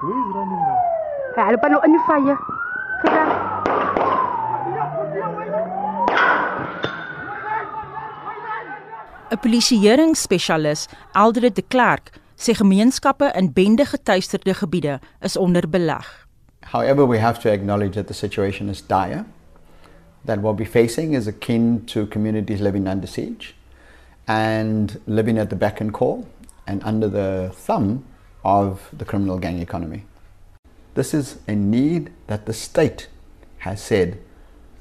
Who is running now? Hulle pa nou in die vye. Kyk. 'n Polisieeringsspesialis, Aldred de Klerk, sê gemeenskappe in bende getuisterde gebiede is onder beleg. However, we have to acknowledge that the situation is dire, that what we're facing is akin to communities living under siege and living at the beck and call and under the thumb of the criminal gang economy. This is a need that the state has said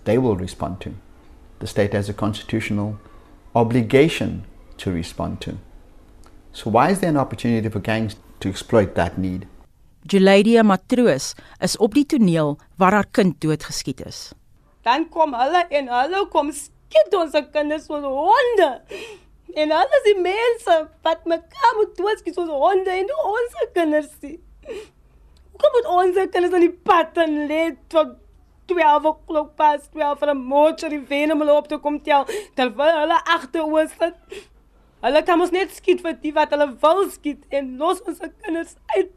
they will respond to. The state has a constitutional obligation to respond to. So, why is there an opportunity for gangs to exploit that need? Juladia Matroos is op die toneel waar haar kind doodgeskiet is. Dan kom hulle en hulle kom skiet ons kinders soos honde. En hulle is die mense wat mekaar moet doodskiet soos honde en ons kinders sien. Kom met ons kinders aan die pad en lê tot 12 o'clock pas 12 van 'n motor die venom loop toe kom tel terwyl hulle agter ons sit. Hulle kan ons net skiet vir die wat hulle wil skiet en los ons kinders uit.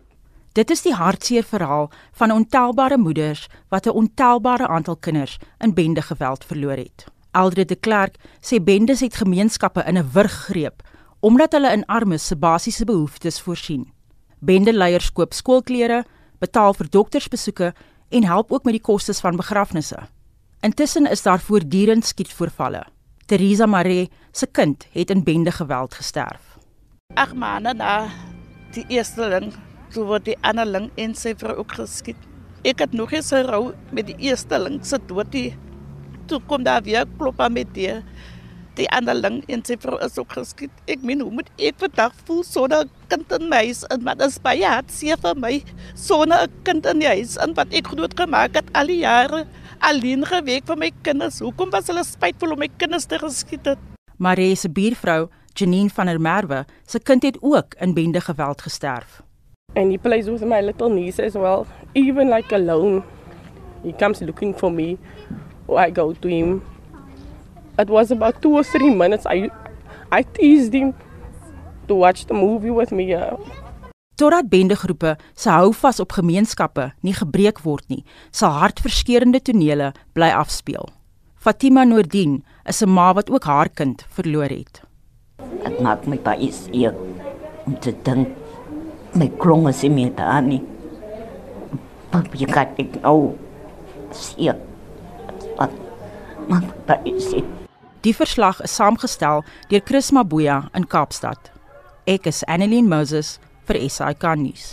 Dit is die hartseer verhaal van ontelbare moeders wat 'n ontelbare aantal kinders in bende geweld verloor het. Eldred de Klerk sê bendes het gemeenskappe in 'n wurg greep omdat hulle in armes se basiese behoeftes voorsien. Bendeleiers koop skoolklere, betaal vir doktersbesoeke en help ook met die kostes van begrafnisse. Intussen is daar voortdurend skietvoorvalle. Teresa Mare se kind het in bende geweld gesterf. Ag man, na die eerste ling, toe word die ander ling en sy vrou ook geskiet. Ek het nog eens gerou met die eerste ling se dood die toe kom daar weer klop aan met die die ander ling en sy vrou is ook geskiet. Ek meen hoe moet ek vandag voel sonder kind in my huis en wat is baie hartseer vir my sonder 'n kind in die huis en wat ek groot gemaak het al die jare alleen geweek vir my kinders. Hoekom was hulle spytvol om my kinders te geskiet het? Marie se buurvrou, Janine van der Merwe, se kind het ook in bende geweld gesterf. And he plays with my little niece as well, even like alone. He comes looking for me, I go to him. It was about two or three minutes. I, I teased him to watch the movie with me. Uh, Totdat bendegroepe se hou vas op gemeenskappe nie gebreek word nie, sal hartverskeurende tonele bly afspeel. Fatima Noordien is 'n ma wat ook haar kind verloor het. Dit maak my baie seer om te dink my klong is nie meer daar nie. Maar jy kan dit nou seer. Wat maak my baie seer. Die verslag is saamgestel deur Chris Maboya in Kaapstad. Ek is Annelien Moses vir SAK nuus.